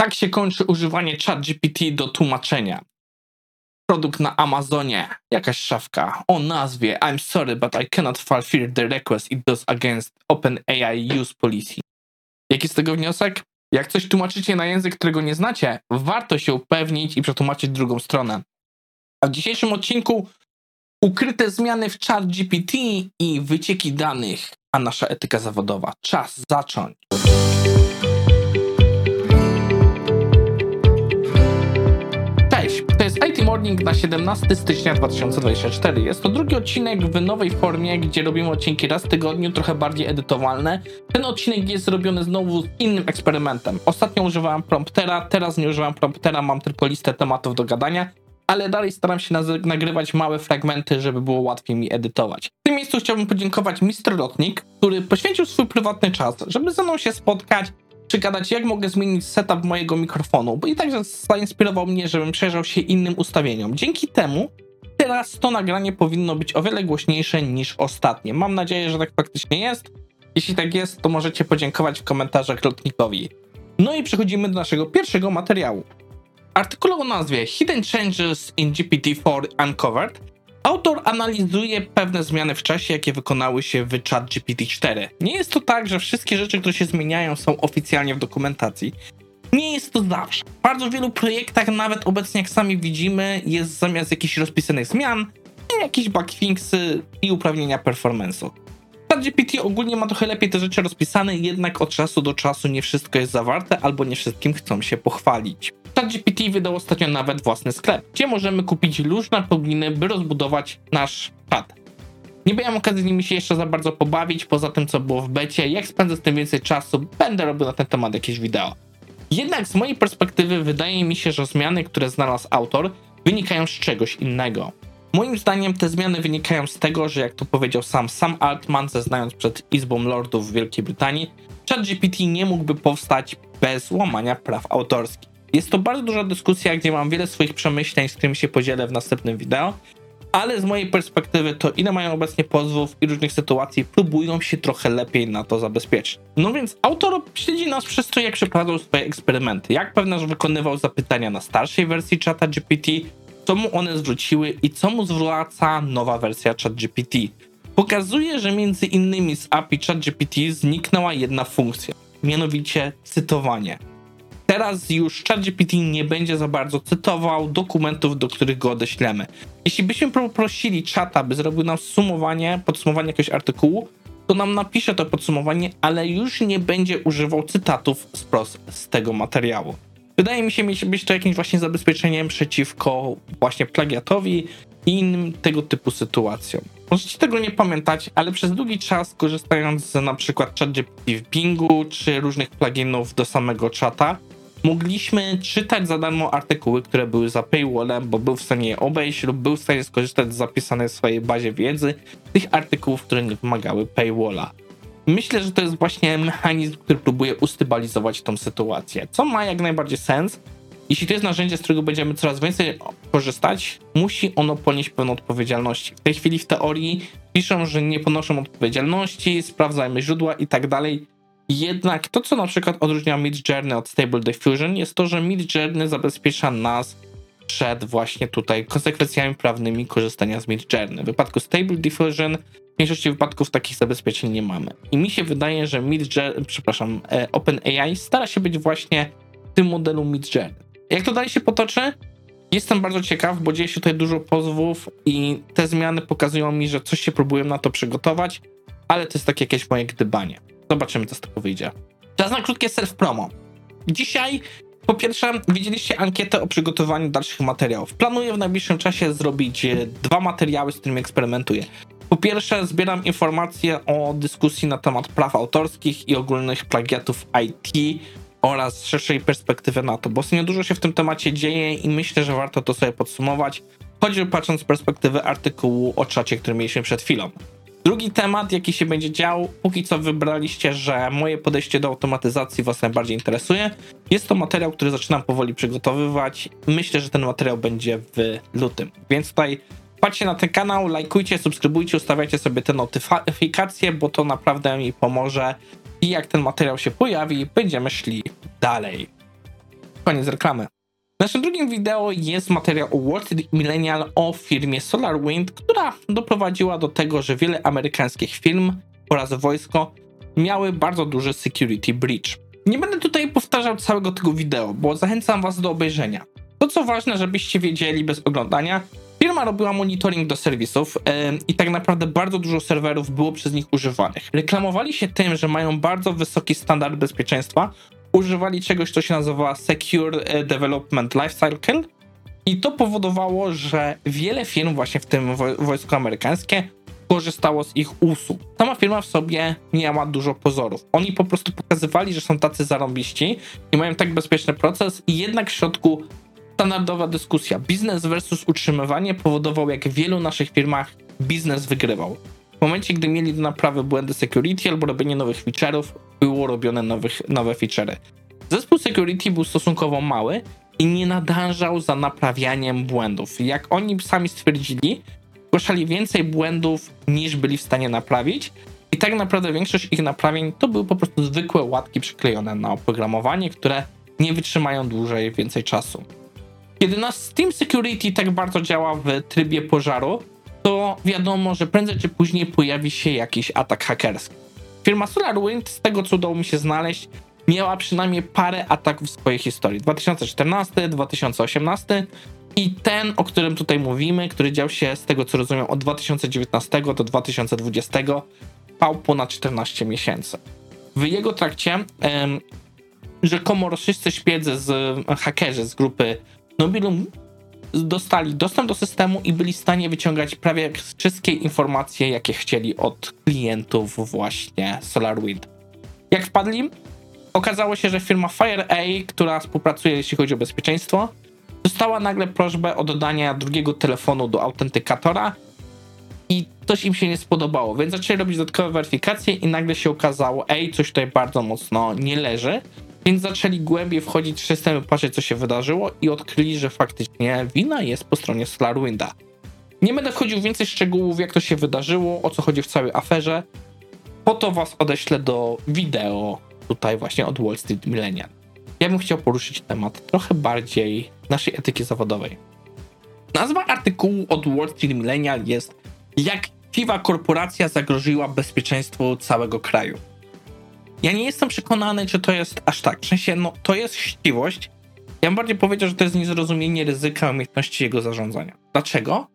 Tak się kończy używanie ChatGPT do tłumaczenia. Produkt na Amazonie, jakaś szafka o nazwie I'm sorry, but I cannot fulfill the request it does against OpenAI use policy. Jaki z tego wniosek? Jak coś tłumaczycie na język, którego nie znacie, warto się upewnić i przetłumaczyć drugą stronę. A w dzisiejszym odcinku ukryte zmiany w ChatGPT i wycieki danych, a nasza etyka zawodowa. Czas zacząć. Morning na 17 stycznia 2024. Jest to drugi odcinek w nowej formie, gdzie robimy odcinki raz w tygodniu, trochę bardziej edytowalne. Ten odcinek jest zrobiony znowu z innym eksperymentem. Ostatnio używałem promptera, teraz nie używam promptera, mam tylko listę tematów do gadania, ale dalej staram się nagrywać małe fragmenty, żeby było łatwiej mi edytować. W tym miejscu chciałbym podziękować Mr. Lotnik, który poświęcił swój prywatny czas, żeby ze mną się spotkać, przygadać, jak mogę zmienić setup mojego mikrofonu, bo i także zainspirował mnie, żebym przejrzał się innym ustawieniom. Dzięki temu teraz to nagranie powinno być o wiele głośniejsze niż ostatnie. Mam nadzieję, że tak faktycznie jest. Jeśli tak jest, to możecie podziękować w komentarzach lotnikowi. No i przechodzimy do naszego pierwszego materiału. Artykuł o nazwie Hidden Changes in GPT-4 Uncovered Autor analizuje pewne zmiany w czasie, jakie wykonały się w ChatGPT-4. Nie jest to tak, że wszystkie rzeczy, które się zmieniają, są oficjalnie w dokumentacji. Nie jest to zawsze. W bardzo wielu projektach, nawet obecnie, jak sami widzimy, jest zamiast jakichś rozpisanych zmian, jakieś bugfixy i uprawnienia performance'u. ChatGPT ogólnie ma trochę lepiej te rzeczy rozpisane, jednak od czasu do czasu nie wszystko jest zawarte, albo nie wszystkim chcą się pochwalić. ChatGPT wydał ostatnio nawet własny sklep, gdzie możemy kupić różne pluginy, by rozbudować nasz pad. Nie miałem okazji nimi się jeszcze za bardzo pobawić, poza tym co było w becie. Jak spędzę z tym więcej czasu, będę robił na ten temat jakieś wideo. Jednak z mojej perspektywy wydaje mi się, że zmiany, które znalazł autor, wynikają z czegoś innego. Moim zdaniem te zmiany wynikają z tego, że jak to powiedział sam Sam Altman, zeznając przed Izbą Lordów w Wielkiej Brytanii, ChatGPT nie mógłby powstać bez łamania praw autorskich. Jest to bardzo duża dyskusja, gdzie mam wiele swoich przemyśleń, z którymi się podzielę w następnym wideo, ale z mojej perspektywy to ile mają obecnie pozwów i różnych sytuacji próbują się trochę lepiej na to zabezpieczyć. No więc autor śledzi nas przez to, jak przeprowadzał swoje eksperymenty, jak pewnie wykonywał zapytania na starszej wersji czata GPT, co mu one zwróciły i co mu zwraca nowa wersja ChatGPT. Pokazuje, że między innymi z API ChatGPT zniknęła jedna funkcja, mianowicie cytowanie. Teraz już ChatGPT nie będzie za bardzo cytował dokumentów, do których go odeślemy. Jeśli byśmy poprosili czata, by zrobił nam sumowanie, podsumowanie jakiegoś artykułu, to nam napisze to podsumowanie, ale już nie będzie używał cytatów wprost z tego materiału. Wydaje mi się być to jakimś właśnie zabezpieczeniem przeciwko właśnie plagiatowi i innym tego typu sytuacjom. Możecie tego nie pamiętać, ale przez długi czas korzystając z na przykład ChatGPT w Bingu czy różnych pluginów do samego czata, mogliśmy czytać za darmo artykuły, które były za paywallem, bo był w stanie je obejść lub był w stanie skorzystać z zapisanej w swojej bazie wiedzy tych artykułów, które nie wymagały paywalla. Myślę, że to jest właśnie mechanizm, który próbuje ustabilizować tą sytuację, co ma jak najbardziej sens. Jeśli to jest narzędzie, z którego będziemy coraz więcej korzystać, musi ono ponieść pewną odpowiedzialność. W tej chwili w teorii piszą, że nie ponoszą odpowiedzialności, sprawdzajmy źródła i tak dalej jednak to, co na przykład odróżnia Midjourney od Stable Diffusion, jest to, że Midjourney zabezpiecza nas przed właśnie tutaj konsekwencjami prawnymi korzystania z Midjourney. W wypadku Stable Diffusion w większości wypadków takich zabezpieczeń nie mamy. I mi się wydaje, że Midjourney, przepraszam, e, OpenAI stara się być właśnie w tym modelu Midjourney. Jak to dalej się potoczy? Jestem bardzo ciekaw, bo dzieje się tutaj dużo pozwów i te zmiany pokazują mi, że coś się próbują na to przygotować, ale to jest takie jakieś moje gdybanie. Zobaczymy, co z tego wyjdzie. Czas na krótkie self-promo. Dzisiaj po pierwsze, widzieliście ankietę o przygotowaniu dalszych materiałów. Planuję w najbliższym czasie zrobić e, dwa materiały, z którymi eksperymentuję. Po pierwsze, zbieram informacje o dyskusji na temat praw autorskich i ogólnych plagiatów IT oraz szerszej perspektywy na to, bo ostatnio dużo się w tym temacie dzieje i myślę, że warto to sobie podsumować, choćby patrząc z perspektywy artykułu o czacie, który mieliśmy przed chwilą. Drugi temat, jaki się będzie dział, póki co wybraliście, że moje podejście do automatyzacji Was najbardziej interesuje. Jest to materiał, który zaczynam powoli przygotowywać. Myślę, że ten materiał będzie w lutym, więc tutaj patrzcie na ten kanał, lajkujcie, subskrybujcie, ustawiajcie sobie te notyfikacje, bo to naprawdę mi pomoże. I jak ten materiał się pojawi, będziemy szli dalej. koniec reklamy. Naszym drugim wideo jest materiał Street Millennial o firmie SolarWind, która doprowadziła do tego, że wiele amerykańskich firm oraz wojsko miały bardzo duży security breach. Nie będę tutaj powtarzał całego tego wideo, bo zachęcam was do obejrzenia. To co ważne, żebyście wiedzieli bez oglądania, firma robiła monitoring do serwisów yy, i tak naprawdę bardzo dużo serwerów było przez nich używanych. Reklamowali się tym, że mają bardzo wysoki standard bezpieczeństwa, używali czegoś, co się nazywa Secure e, Development Lifecycle i to powodowało, że wiele firm właśnie w tym wojsku amerykańskie korzystało z ich usług. Sama firma w sobie miała dużo pozorów. Oni po prostu pokazywali, że są tacy zarąbiści i mają tak bezpieczny proces i jednak w środku standardowa dyskusja biznes versus utrzymywanie powodował, jak w wielu naszych firmach biznes wygrywał. W momencie, gdy mieli do naprawy błędy security albo robienie nowych feature'ów, było robione nowych, nowe feature'y. Zespół security był stosunkowo mały i nie nadążał za naprawianiem błędów. Jak oni sami stwierdzili, zgłaszali więcej błędów niż byli w stanie naprawić. I tak naprawdę większość ich naprawień to były po prostu zwykłe łatki przyklejone na oprogramowanie, które nie wytrzymają dłużej więcej czasu. Kiedy nasz Steam Security tak bardzo działa w trybie pożaru, to wiadomo, że prędzej czy później pojawi się jakiś atak hakerski. Firma SolarWind, z tego co udało mi się znaleźć, miała przynajmniej parę ataków w swojej historii. 2014, 2018 i ten, o którym tutaj mówimy, który dział się z tego co rozumiem od 2019 do 2020, trwał ponad 14 miesięcy. W jego trakcie em, rzekomo rosyjscy szpiedzy z hakerzy z grupy Nobilum dostali dostęp do systemu i byli w stanie wyciągać prawie wszystkie informacje, jakie chcieli od klientów właśnie SolarWind. Jak wpadli? Okazało się, że firma FireA, która współpracuje jeśli chodzi o bezpieczeństwo, dostała nagle prośbę o dodanie drugiego telefonu do autentykatora i coś im się nie spodobało, więc zaczęli robić dodatkowe weryfikacje i nagle się okazało, ej, coś tutaj bardzo mocno nie leży, więc zaczęli głębiej wchodzić w system, patrzeć co się wydarzyło i odkryli, że faktycznie wina jest po stronie SolarWinda. Nie będę wchodził w więcej szczegółów, jak to się wydarzyło, o co chodzi w całej aferze. Po to was odeślę do wideo tutaj właśnie od Wall Street Millennial. Ja bym chciał poruszyć temat trochę bardziej naszej etyki zawodowej. Nazwa artykułu od Wall Street Millennial jest Jak siwa korporacja zagroziła bezpieczeństwu całego kraju. Ja nie jestem przekonany, czy to jest aż tak. W sensie, no, to jest chciwość. Ja bym bardziej powiedział, że to jest niezrozumienie ryzyka umiejętności jego zarządzania. Dlaczego?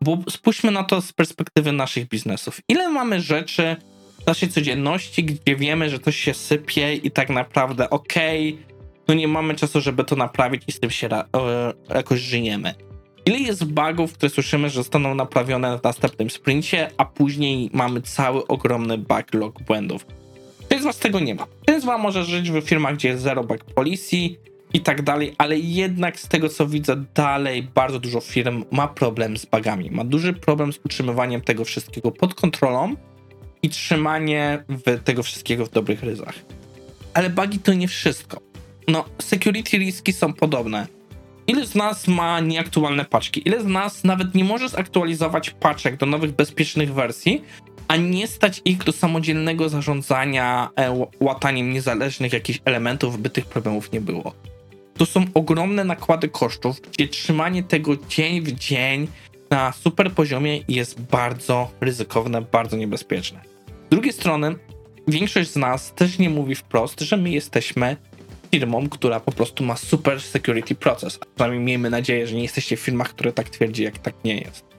Bo spójrzmy na to z perspektywy naszych biznesów. Ile mamy rzeczy w naszej codzienności, gdzie wiemy, że coś się sypie i tak naprawdę okej, okay, no nie mamy czasu, żeby to naprawić i z tym się jakoś żyjemy. Ile jest bugów, które słyszymy, że zostaną naprawione w następnym sprincie, a później mamy cały ogromny backlog błędów. Część z was tego nie ma. Część z was może żyć w firmach, gdzie jest zero bug policy i tak dalej, ale jednak z tego co widzę dalej bardzo dużo firm ma problem z bugami. Ma duży problem z utrzymywaniem tego wszystkiego pod kontrolą i trzymanie tego wszystkiego w dobrych ryzach. Ale bugi to nie wszystko. No, security riski są podobne. Ile z nas ma nieaktualne paczki? Ile z nas nawet nie może zaktualizować paczek do nowych bezpiecznych wersji, a nie stać ich do samodzielnego zarządzania e, łataniem niezależnych jakichś elementów, by tych problemów nie było. To są ogromne nakłady kosztów, gdzie trzymanie tego dzień w dzień na super poziomie jest bardzo ryzykowne, bardzo niebezpieczne. Z drugiej strony, większość z nas też nie mówi wprost, że my jesteśmy firmą, która po prostu ma super security proces. A przynajmniej miejmy nadzieję, że nie jesteście w firmach, które tak twierdzi, jak tak nie jest.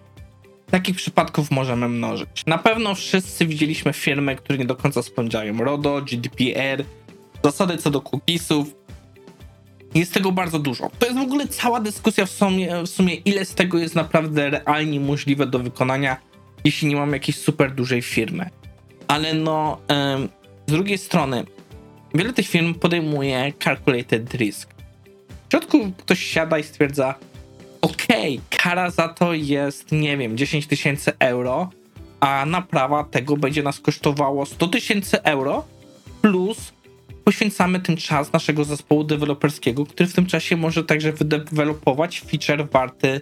Takich przypadków możemy mnożyć. Na pewno wszyscy widzieliśmy firmy, które nie do końca spędzają RODO, GDPR, zasady co do cookiesów. Jest tego bardzo dużo. To jest w ogóle cała dyskusja w sumie, w sumie ile z tego jest naprawdę realnie możliwe do wykonania, jeśli nie mamy jakiejś super dużej firmy. Ale no, ym, z drugiej strony, wiele tych firm podejmuje calculated risk. W środku ktoś siada i stwierdza, okej, okay, kara za to jest, nie wiem, 10 tysięcy euro, a naprawa tego będzie nas kosztowało 100 tysięcy euro, plus poświęcamy ten czas naszego zespołu deweloperskiego, który w tym czasie może także wydevelopować feature warty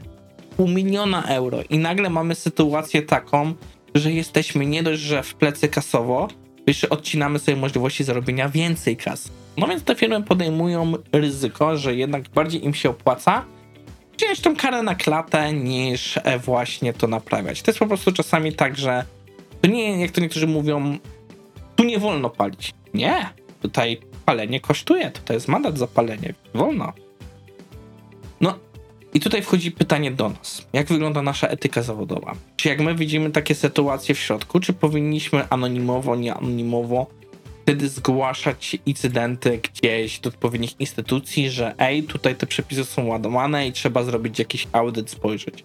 pół miliona euro. I nagle mamy sytuację taką, że jesteśmy nie dość, że w plecy kasowo, jeszcze odcinamy sobie możliwości zarobienia więcej kas. No więc te firmy podejmują ryzyko, że jednak bardziej im się opłaca wziąć tą karę na klatę, niż e, właśnie to naprawiać. To jest po prostu czasami tak, że to nie, jak to niektórzy mówią, tu nie wolno palić. Nie, tutaj palenie kosztuje, tutaj jest mandat za palenie, wolno. No i tutaj wchodzi pytanie do nas. Jak wygląda nasza etyka zawodowa? Czy jak my widzimy takie sytuacje w środku, czy powinniśmy anonimowo, nie anonimowo wtedy zgłaszać incydenty gdzieś do odpowiednich instytucji, że ej, tutaj te przepisy są ładowane i trzeba zrobić jakiś audyt, spojrzeć.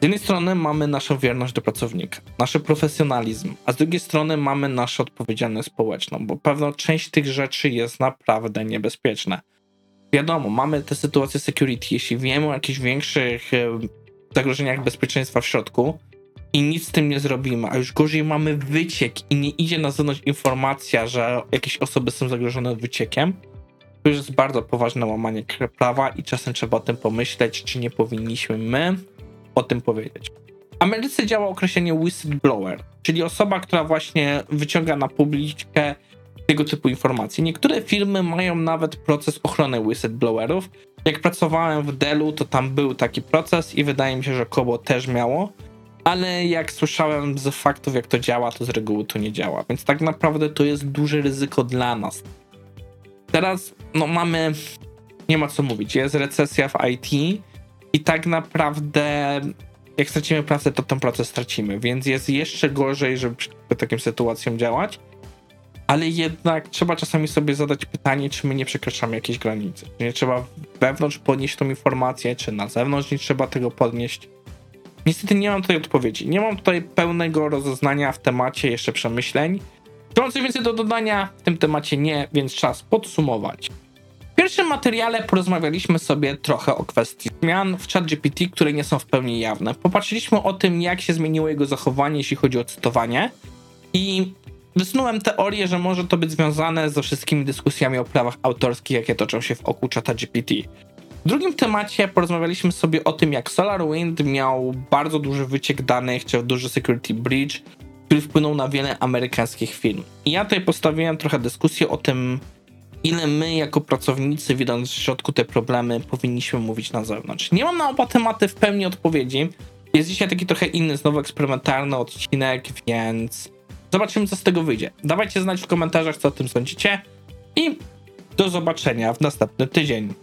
Z jednej strony mamy naszą wierność do pracownika, nasz profesjonalizm, a z drugiej strony mamy naszą odpowiedzialność społeczną, bo pewna część tych rzeczy jest naprawdę niebezpieczna. Wiadomo, mamy te sytuacje security, jeśli wiemy o jakichś większych e, zagrożeniach bezpieczeństwa w środku, i nic z tym nie zrobimy, a już gorzej mamy wyciek i nie idzie na zewnątrz informacja, że jakieś osoby są zagrożone wyciekiem, to już jest bardzo poważne łamanie prawa i czasem trzeba o tym pomyśleć, czy nie powinniśmy my o tym powiedzieć. W Ameryce działa określenie whistleblower, czyli osoba, która właśnie wyciąga na publiczkę tego typu informacje. Niektóre firmy mają nawet proces ochrony whistleblowerów. Jak pracowałem w Dellu, to tam był taki proces i wydaje mi się, że Kobo też miało ale jak słyszałem z faktów, jak to działa, to z reguły to nie działa. Więc tak naprawdę to jest duże ryzyko dla nas. Teraz, no mamy, nie ma co mówić, jest recesja w IT i tak naprawdę, jak stracimy pracę, to ten proces stracimy, więc jest jeszcze gorzej, żeby takim sytuacjom działać. Ale jednak trzeba czasami sobie zadać pytanie, czy my nie przekraczamy jakiejś granicy. Czy nie trzeba wewnątrz podnieść tą informację, czy na zewnątrz nie trzeba tego podnieść Niestety nie mam tutaj odpowiedzi. Nie mam tutaj pełnego rozeznania w temacie, jeszcze przemyśleń. Czy mam coś więcej do dodania? W tym temacie nie, więc czas podsumować. W pierwszym materiale porozmawialiśmy sobie trochę o kwestii zmian w ChatGPT, które nie są w pełni jawne. Popatrzyliśmy o tym, jak się zmieniło jego zachowanie, jeśli chodzi o cytowanie. I wysnułem teorię, że może to być związane ze wszystkimi dyskusjami o prawach autorskich, jakie toczą się w oku ChatGPT. W drugim temacie porozmawialiśmy sobie o tym, jak SolarWind miał bardzo duży wyciek danych, czy duży security breach, który wpłynął na wiele amerykańskich firm. I ja tutaj postawiłem trochę dyskusję o tym, ile my jako pracownicy, widząc w środku te problemy, powinniśmy mówić na zewnątrz. Nie mam na oba tematy w pełni odpowiedzi. Jest dzisiaj taki trochę inny, znowu eksperymentalny odcinek, więc zobaczymy, co z tego wyjdzie. Dawajcie znać w komentarzach, co o tym sądzicie i do zobaczenia w następny tydzień.